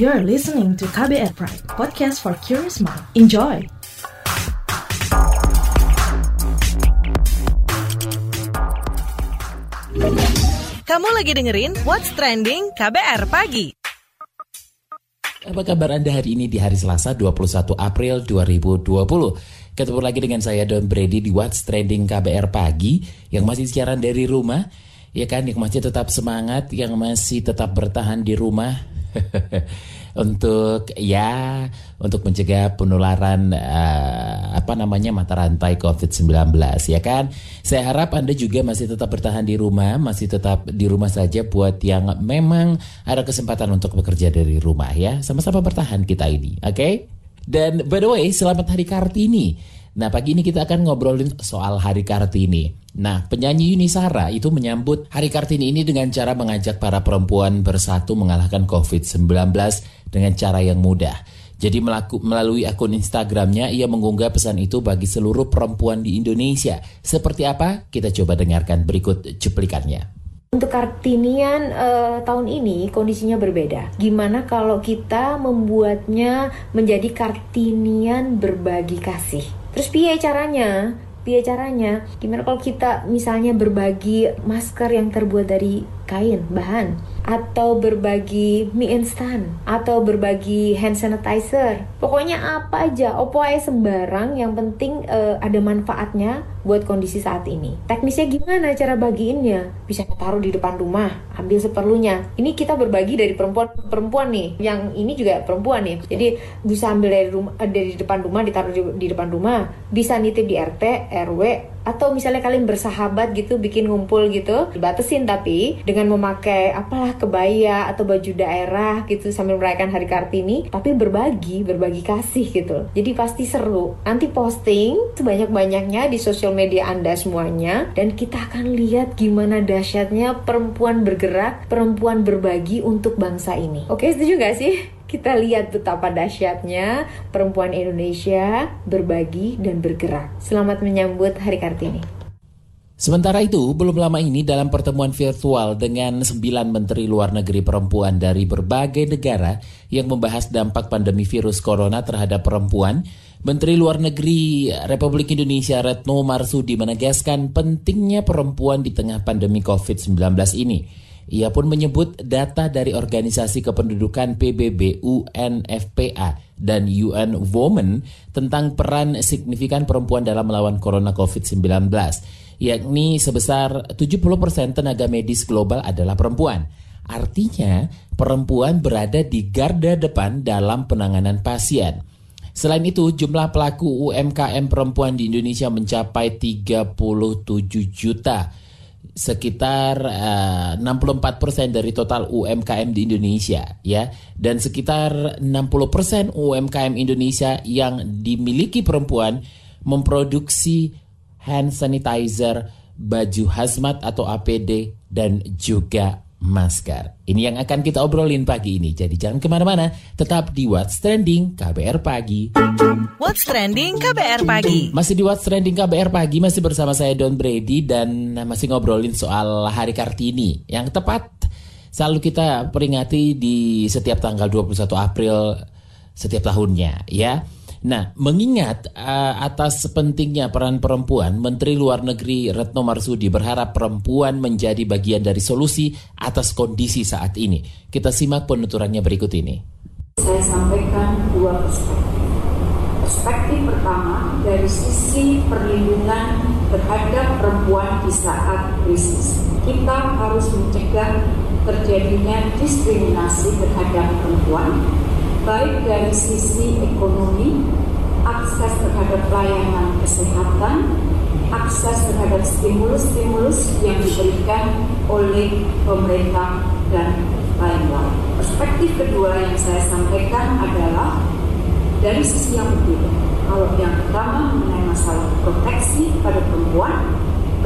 You're listening to KBR Pride, podcast for curious mind. Enjoy! Kamu lagi dengerin What's Trending KBR Pagi. Apa kabar Anda hari ini di hari Selasa 21 April 2020? Ketemu lagi dengan saya Don Brady di What's Trending KBR Pagi yang masih siaran dari rumah. Ya kan, yang masih tetap semangat, yang masih tetap bertahan di rumah. untuk ya untuk mencegah penularan uh, apa namanya mata rantai COVID-19 ya kan. Saya harap Anda juga masih tetap bertahan di rumah, masih tetap di rumah saja buat yang memang ada kesempatan untuk bekerja dari rumah ya. Sama-sama bertahan kita ini, oke? Okay? Dan by the way, selamat Hari Kartini. Nah, pagi ini kita akan ngobrolin soal Hari Kartini. Nah, penyanyi Yuni Sara itu menyambut Hari Kartini ini dengan cara mengajak para perempuan bersatu mengalahkan COVID-19 dengan cara yang mudah. Jadi melalui akun Instagramnya ia mengunggah pesan itu bagi seluruh perempuan di Indonesia. Seperti apa? Kita coba dengarkan berikut cuplikannya. Untuk Kartinian uh, tahun ini kondisinya berbeda. Gimana kalau kita membuatnya menjadi Kartinian berbagi kasih? Terus piye caranya? Piye caranya? Gimana kalau kita misalnya berbagi masker yang terbuat dari kain, bahan atau berbagi mie instan. Atau berbagi hand sanitizer. Pokoknya apa aja. Opo aja sembarang. Yang penting uh, ada manfaatnya buat kondisi saat ini. Teknisnya gimana cara bagiinnya? Bisa taruh di depan rumah. Ambil seperlunya. Ini kita berbagi dari perempuan perempuan nih. Yang ini juga perempuan nih. Jadi bisa ambil dari rumah eh, dari depan rumah ditaruh di, di depan rumah. Bisa nitip di RT RW atau misalnya kalian bersahabat gitu bikin ngumpul gitu dibatasin tapi dengan memakai apalah kebaya atau baju daerah gitu sambil merayakan hari Kartini tapi berbagi berbagi kasih gitu. Jadi pasti seru. Nanti posting sebanyak-banyaknya di sosial media anda semuanya dan kita akan lihat gimana dahsyatnya perempuan bergerak perempuan berbagi untuk bangsa ini. Oke setuju gak sih kita lihat betapa dahsyatnya perempuan Indonesia berbagi dan bergerak. Selamat menyambut Hari Kartini. Sementara itu, belum lama ini dalam pertemuan virtual dengan sembilan menteri luar negeri perempuan dari berbagai negara yang membahas dampak pandemi virus corona terhadap perempuan, Menteri Luar Negeri Republik Indonesia Retno Marsudi menegaskan pentingnya perempuan di tengah pandemi COVID-19 ini. Ia pun menyebut data dari Organisasi Kependudukan PBB UNFPA dan UN Women tentang peran signifikan perempuan dalam melawan corona COVID-19, yakni sebesar 70% tenaga medis global adalah perempuan. Artinya, perempuan berada di garda depan dalam penanganan pasien. Selain itu, jumlah pelaku UMKM perempuan di Indonesia mencapai 37 juta sekitar uh, 64% dari total UMKM di Indonesia ya. Dan sekitar 60% UMKM Indonesia yang dimiliki perempuan memproduksi hand sanitizer, baju hazmat atau APD dan juga masker. Ini yang akan kita obrolin pagi ini. Jadi jangan ke mana-mana, tetap di What's Trending KBR Pagi. What's Trending KBR Pagi. Masih di What's Trending KBR Pagi, masih bersama saya Don Brady dan masih ngobrolin soal Hari Kartini. Yang tepat selalu kita peringati di setiap tanggal 21 April setiap tahunnya ya. Nah, mengingat uh, atas pentingnya peran perempuan, Menteri Luar Negeri Retno Marsudi berharap perempuan menjadi bagian dari solusi atas kondisi saat ini. Kita simak penuturannya berikut ini. Saya sampaikan dua perspektif. Perspektif pertama dari sisi perlindungan terhadap perempuan di saat krisis. Kita harus mencegah terjadinya diskriminasi terhadap perempuan baik dari sisi ekonomi, akses terhadap layanan kesehatan, akses terhadap stimulus-stimulus yang diberikan oleh pemerintah dan lain-lain. Perspektif kedua yang saya sampaikan adalah dari sisi yang berbeda. Kalau yang pertama mengenai masalah proteksi pada perempuan,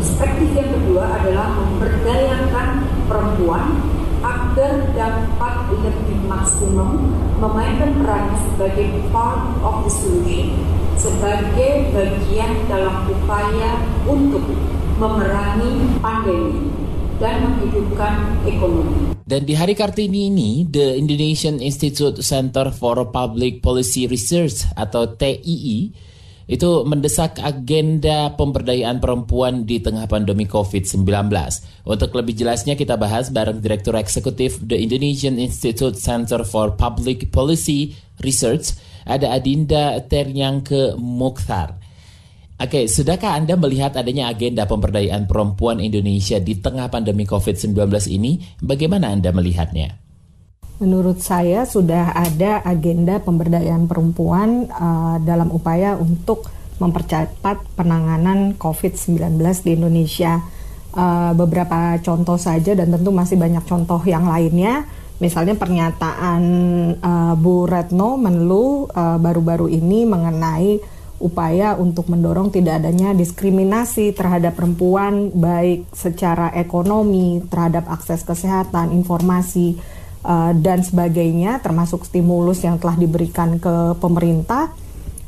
perspektif yang kedua adalah memberdayakan perempuan agar dapat lebih maksimum memainkan perannya sebagai part of the solution, sebagai bagian dalam upaya untuk memerangi pandemi dan menghidupkan ekonomi. Dan di hari Kartini ini, The Indonesian Institute Center for Public Policy Research atau TII itu mendesak agenda pemberdayaan perempuan di tengah pandemi COVID-19. Untuk lebih jelasnya kita bahas bareng Direktur Eksekutif The Indonesian Institute Center for Public Policy Research, ada Adinda Teryangke Mukhtar. Oke, sudahkah Anda melihat adanya agenda pemberdayaan perempuan Indonesia di tengah pandemi COVID-19 ini? Bagaimana Anda melihatnya? Menurut saya sudah ada agenda pemberdayaan perempuan uh, dalam upaya untuk mempercepat penanganan COVID-19 di Indonesia. Uh, beberapa contoh saja dan tentu masih banyak contoh yang lainnya. Misalnya pernyataan uh, Bu Retno Menlu baru-baru uh, ini mengenai upaya untuk mendorong tidak adanya diskriminasi terhadap perempuan baik secara ekonomi, terhadap akses kesehatan, informasi uh, dan sebagainya termasuk stimulus yang telah diberikan ke pemerintah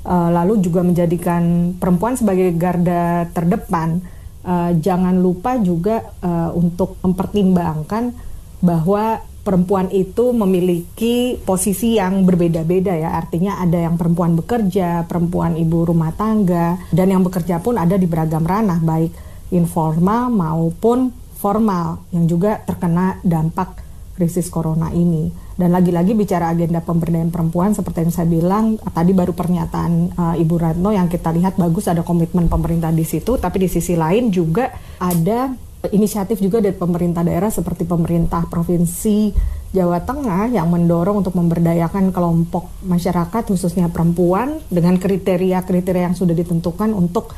uh, lalu juga menjadikan perempuan sebagai garda terdepan. Uh, jangan lupa juga uh, untuk mempertimbangkan bahwa perempuan itu memiliki posisi yang berbeda-beda ya. Artinya ada yang perempuan bekerja, perempuan ibu rumah tangga, dan yang bekerja pun ada di beragam ranah, baik informal maupun formal yang juga terkena dampak krisis corona ini. Dan lagi-lagi bicara agenda pemberdayaan perempuan seperti yang saya bilang tadi baru pernyataan uh, Ibu Ratno yang kita lihat bagus ada komitmen pemerintah di situ, tapi di sisi lain juga ada inisiatif juga dari pemerintah daerah seperti pemerintah provinsi Jawa Tengah yang mendorong untuk memberdayakan kelompok masyarakat khususnya perempuan dengan kriteria-kriteria yang sudah ditentukan untuk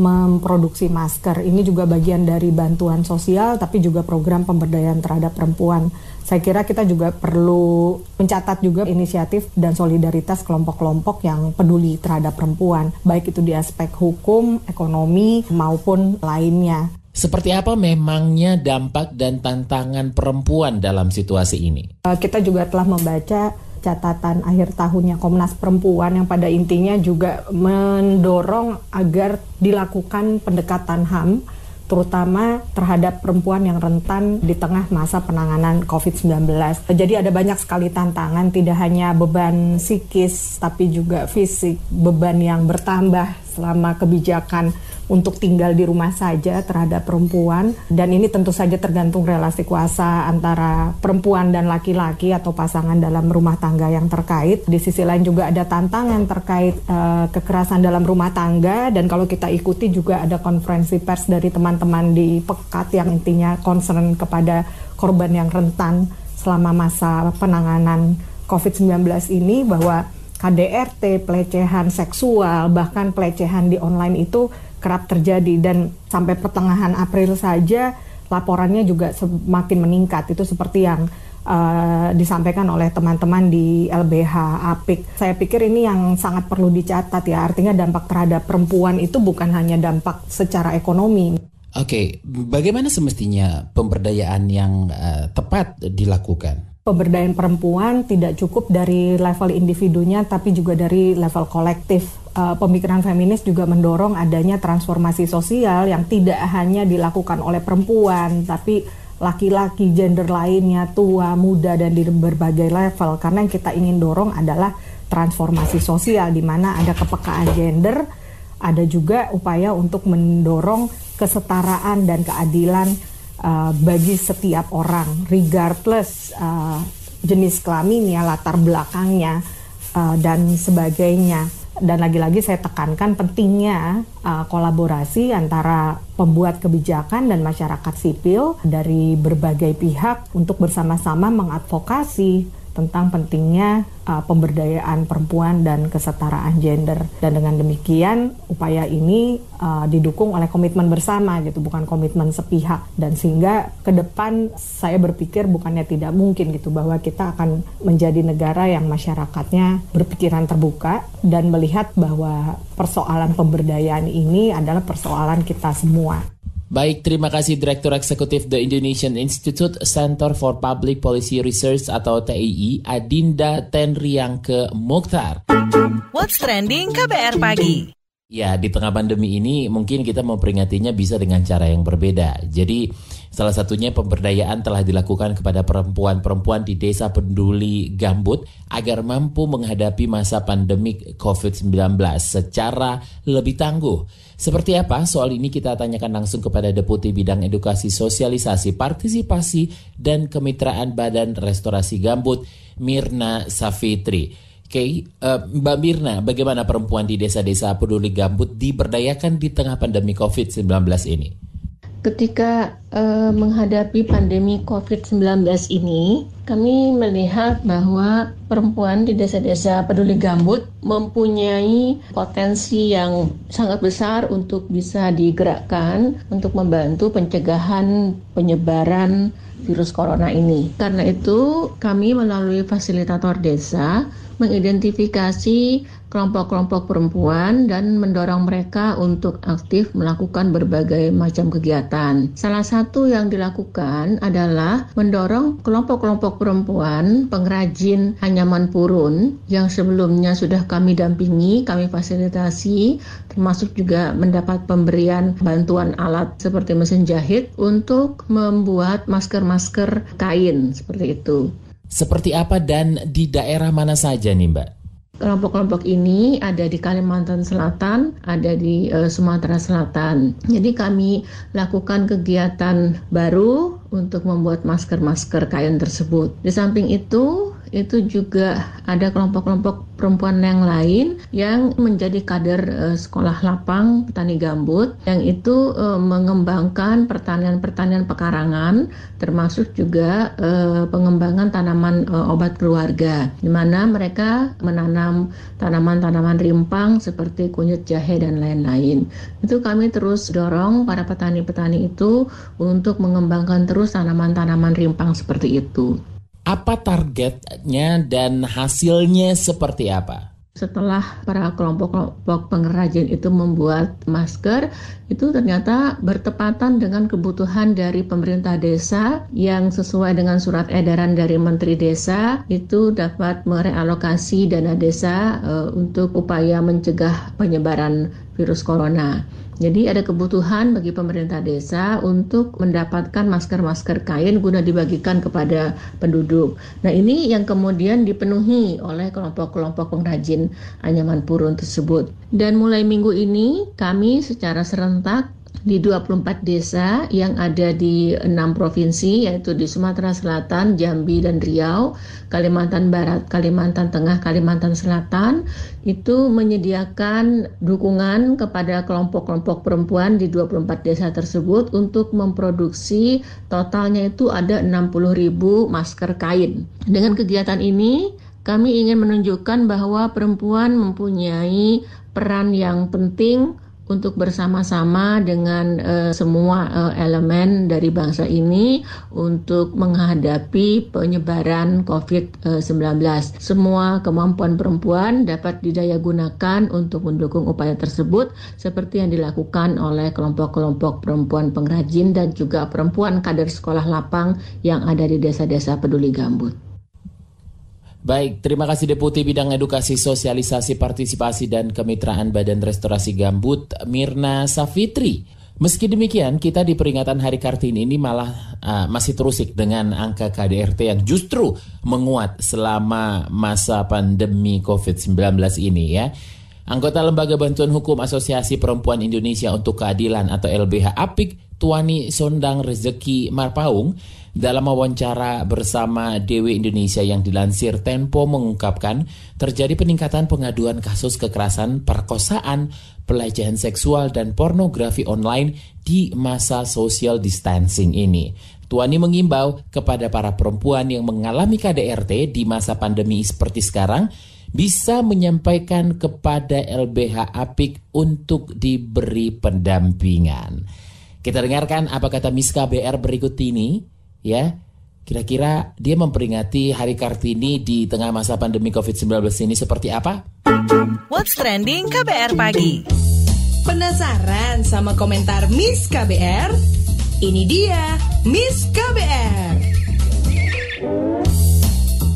memproduksi masker. Ini juga bagian dari bantuan sosial tapi juga program pemberdayaan terhadap perempuan. Saya kira kita juga perlu mencatat juga inisiatif dan solidaritas kelompok-kelompok yang peduli terhadap perempuan, baik itu di aspek hukum, ekonomi maupun lainnya. Seperti apa memangnya dampak dan tantangan perempuan dalam situasi ini? Eh, kita juga telah membaca catatan akhir tahunnya Komnas Perempuan yang pada intinya juga mendorong agar dilakukan pendekatan HAM terutama terhadap perempuan yang rentan di tengah masa penanganan COVID-19. Jadi ada banyak sekali tantangan, tidak hanya beban psikis, tapi juga fisik, beban yang bertambah selama kebijakan untuk tinggal di rumah saja terhadap perempuan dan ini tentu saja tergantung relasi kuasa antara perempuan dan laki-laki atau pasangan dalam rumah tangga yang terkait. Di sisi lain juga ada tantangan terkait uh, kekerasan dalam rumah tangga dan kalau kita ikuti juga ada konferensi pers dari teman-teman di Pekat yang intinya concern kepada korban yang rentan selama masa penanganan COVID-19 ini bahwa KDRT, pelecehan seksual, bahkan pelecehan di online itu kerap terjadi dan sampai pertengahan April saja laporannya juga semakin meningkat itu seperti yang uh, disampaikan oleh teman-teman di LBH APIK. Saya pikir ini yang sangat perlu dicatat ya artinya dampak terhadap perempuan itu bukan hanya dampak secara ekonomi. Oke, okay. bagaimana semestinya pemberdayaan yang uh, tepat dilakukan? Pemberdayaan perempuan tidak cukup dari level individunya, tapi juga dari level kolektif uh, pemikiran feminis juga mendorong adanya transformasi sosial yang tidak hanya dilakukan oleh perempuan, tapi laki-laki, gender lainnya, tua, muda, dan di berbagai level. Karena yang kita ingin dorong adalah transformasi sosial, di mana ada kepekaan gender, ada juga upaya untuk mendorong kesetaraan dan keadilan uh, bagi setiap orang, regardless uh, jenis kelaminnya, latar belakangnya, uh, dan sebagainya. Dan lagi-lagi saya tekankan pentingnya uh, kolaborasi antara pembuat kebijakan dan masyarakat sipil dari berbagai pihak untuk bersama-sama mengadvokasi tentang pentingnya uh, pemberdayaan perempuan dan kesetaraan gender dan dengan demikian upaya ini uh, didukung oleh komitmen bersama gitu bukan komitmen sepihak dan sehingga ke depan saya berpikir bukannya tidak mungkin gitu bahwa kita akan menjadi negara yang masyarakatnya berpikiran terbuka dan melihat bahwa persoalan pemberdayaan ini adalah persoalan kita semua. Baik, terima kasih Direktur Eksekutif The Indonesian Institute Center for Public Policy Research atau TII, Adinda Tenriangke Mukhtar. What's Trending KBR Pagi? Ya, di tengah pandemi ini mungkin kita memperingatinya bisa dengan cara yang berbeda. Jadi, Salah satunya pemberdayaan telah dilakukan kepada perempuan-perempuan di desa peduli gambut agar mampu menghadapi masa pandemik COVID-19 secara lebih tangguh. Seperti apa? Soal ini kita tanyakan langsung kepada Deputi Bidang Edukasi Sosialisasi, Partisipasi, dan Kemitraan Badan Restorasi Gambut, Mirna Safitri. Oke, okay, uh, eh, Mbak Mirna, bagaimana perempuan di desa-desa peduli gambut diberdayakan di tengah pandemi COVID-19 ini? Ketika uh, menghadapi pandemi COVID-19 ini, kami melihat bahwa perempuan di desa-desa peduli gambut mempunyai potensi yang sangat besar untuk bisa digerakkan untuk membantu pencegahan penyebaran virus corona ini. Karena itu, kami melalui fasilitator desa mengidentifikasi kelompok-kelompok perempuan dan mendorong mereka untuk aktif melakukan berbagai macam kegiatan. Salah satu yang dilakukan adalah mendorong kelompok-kelompok perempuan pengrajin anyaman purun yang sebelumnya sudah kami dampingi, kami fasilitasi, termasuk juga mendapat pemberian bantuan alat seperti mesin jahit untuk membuat masker-masker kain seperti itu. Seperti apa dan di daerah mana saja nih Mbak? Kelompok-kelompok ini ada di Kalimantan Selatan, ada di uh, Sumatera Selatan. Jadi kami lakukan kegiatan baru untuk membuat masker-masker kain tersebut. Di samping itu, itu juga ada kelompok-kelompok perempuan yang lain yang menjadi kader uh, sekolah lapang petani gambut yang itu uh, mengembangkan pertanian-pertanian pekarangan termasuk juga uh, pengembangan tanaman uh, obat keluarga di mana mereka menanam tanaman-tanaman rimpang seperti kunyit jahe dan lain-lain. Itu kami terus dorong para petani-petani itu untuk mengembangkan terus tanaman-tanaman rimpang seperti itu. Apa targetnya dan hasilnya seperti apa? Setelah para kelompok-kelompok pengrajin itu membuat masker, itu ternyata bertepatan dengan kebutuhan dari pemerintah desa yang sesuai dengan surat edaran dari Menteri Desa itu dapat merealokasi dana desa uh, untuk upaya mencegah penyebaran virus corona. Jadi ada kebutuhan bagi pemerintah desa untuk mendapatkan masker-masker kain guna dibagikan kepada penduduk. Nah ini yang kemudian dipenuhi oleh kelompok-kelompok pengrajin anyaman purun tersebut. Dan mulai minggu ini kami secara serentak di 24 desa yang ada di enam provinsi yaitu di Sumatera Selatan, Jambi dan Riau, Kalimantan Barat, Kalimantan Tengah, Kalimantan Selatan itu menyediakan dukungan kepada kelompok-kelompok perempuan di 24 desa tersebut untuk memproduksi totalnya itu ada 60 ribu masker kain. Dengan kegiatan ini kami ingin menunjukkan bahwa perempuan mempunyai peran yang penting untuk bersama-sama dengan uh, semua uh, elemen dari bangsa ini untuk menghadapi penyebaran COVID-19. Semua kemampuan perempuan dapat didayagunakan untuk mendukung upaya tersebut seperti yang dilakukan oleh kelompok-kelompok perempuan pengrajin dan juga perempuan kader sekolah lapang yang ada di desa-desa peduli gambut. Baik, terima kasih Deputi Bidang Edukasi, Sosialisasi, Partisipasi, dan Kemitraan Badan Restorasi Gambut, Mirna Safitri. Meski demikian, kita di peringatan Hari Kartini ini malah uh, masih terusik dengan angka KDRT yang justru menguat selama masa pandemi COVID-19 ini ya. Anggota Lembaga Bantuan Hukum Asosiasi Perempuan Indonesia untuk Keadilan atau LBH APIK, Tuani Sondang Rezeki Marpaung, dalam wawancara bersama Dewi Indonesia yang dilansir Tempo mengungkapkan terjadi peningkatan pengaduan kasus kekerasan, perkosaan, pelecehan seksual dan pornografi online di masa social distancing ini. Tuani mengimbau kepada para perempuan yang mengalami KDRT di masa pandemi seperti sekarang bisa menyampaikan kepada LBH Apik untuk diberi pendampingan. Kita dengarkan apa kata Miska BR berikut ini ya kira-kira dia memperingati Hari Kartini di tengah masa pandemi COVID-19 ini seperti apa? What's Trending KBR Pagi Penasaran sama komentar Miss KBR? Ini dia Miss KBR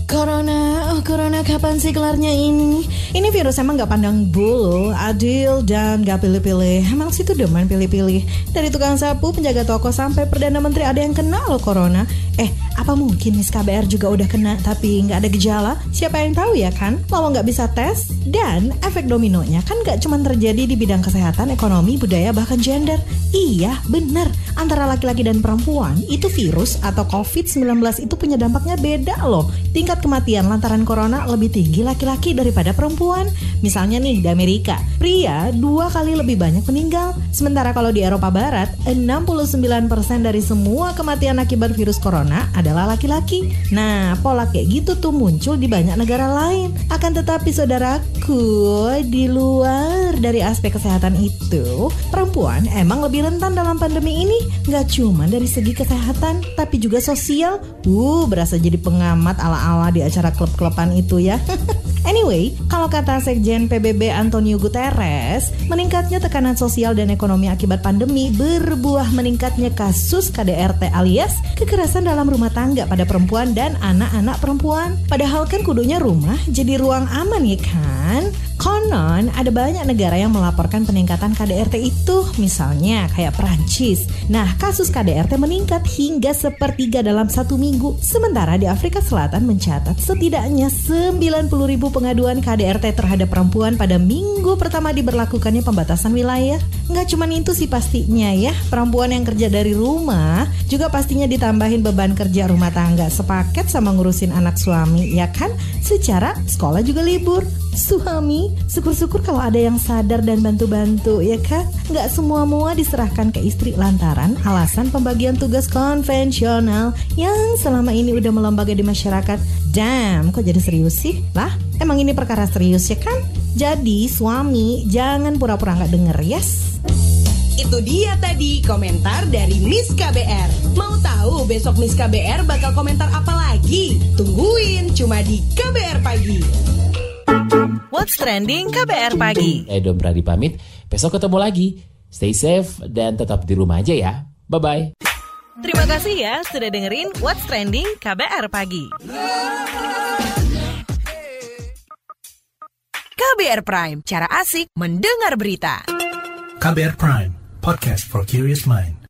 Corona, oh Corona kapan sih kelarnya ini? Ini virus emang gak pandang bulu, adil dan gak pilih-pilih. Emang situ demen pilih-pilih. Dari tukang sapu, penjaga toko sampai perdana menteri ada yang kena loh corona. Eh, apa mungkin Miss KBR juga udah kena tapi nggak ada gejala? Siapa yang tahu ya kan? Mau nggak bisa tes? Dan efek dominonya kan nggak cuma terjadi di bidang kesehatan, ekonomi, budaya, bahkan gender. Iya, bener. Antara laki-laki dan perempuan, itu virus atau COVID-19 itu punya dampaknya beda loh. Tingkat kematian lantaran corona lebih tinggi laki-laki daripada perempuan. Misalnya nih, di Amerika, pria dua kali lebih banyak meninggal. Sementara kalau di Eropa Barat, 69% dari semua kematian akibat virus corona adalah laki-laki. Nah, pola kayak gitu tuh muncul di banyak negara lain. Akan tetapi saudaraku, di luar dari aspek kesehatan itu, perempuan emang lebih rentan dalam pandemi ini. Gak cuma dari segi kesehatan, tapi juga sosial. Uh, berasa jadi pengamat ala-ala di acara klub-kluban itu ya. Anyway, kalau kata Sekjen PBB Antonio Guterres, meningkatnya tekanan sosial dan ekonomi akibat pandemi berbuah meningkatnya kasus KDRT alias kekerasan dalam rumah tangga pada perempuan dan anak-anak perempuan. Padahal kan kudunya rumah jadi ruang aman ya kan? Konon ada banyak negara yang melaporkan peningkatan KDRT itu, misalnya kayak Prancis. Nah, kasus KDRT meningkat hingga sepertiga dalam satu minggu. Sementara di Afrika Selatan mencatat setidaknya 90 ribu pengaduan KDRT terhadap perempuan pada minggu pertama diberlakukannya pembatasan wilayah. Nggak cuma itu sih pastinya ya, perempuan yang kerja dari rumah juga pastinya ditambahin beban kerja rumah tangga sepaket sama ngurusin anak suami, ya kan? Secara sekolah juga libur. Suami, syukur-syukur kalau ada yang sadar dan bantu-bantu, ya kan? Nggak semua-mua diserahkan ke istri lantaran alasan pembagian tugas konvensional yang selama ini udah melembaga di masyarakat. Damn, kok jadi serius sih? Lah, emang ini perkara serius ya kan? Jadi suami, jangan pura-pura nggak denger, yes? Itu dia tadi komentar dari Miss KBR. Mau tahu besok Miss KBR bakal komentar apa lagi? Tungguin cuma di KBR Pagi. What's Trending KBR Pagi Saya Dom Pradi pamit, besok ketemu lagi. Stay safe dan tetap di rumah aja ya. Bye-bye. Terima kasih ya sudah dengerin What's Trending KBR Pagi KBR Prime, cara asik mendengar berita KBR Prime, podcast for curious mind.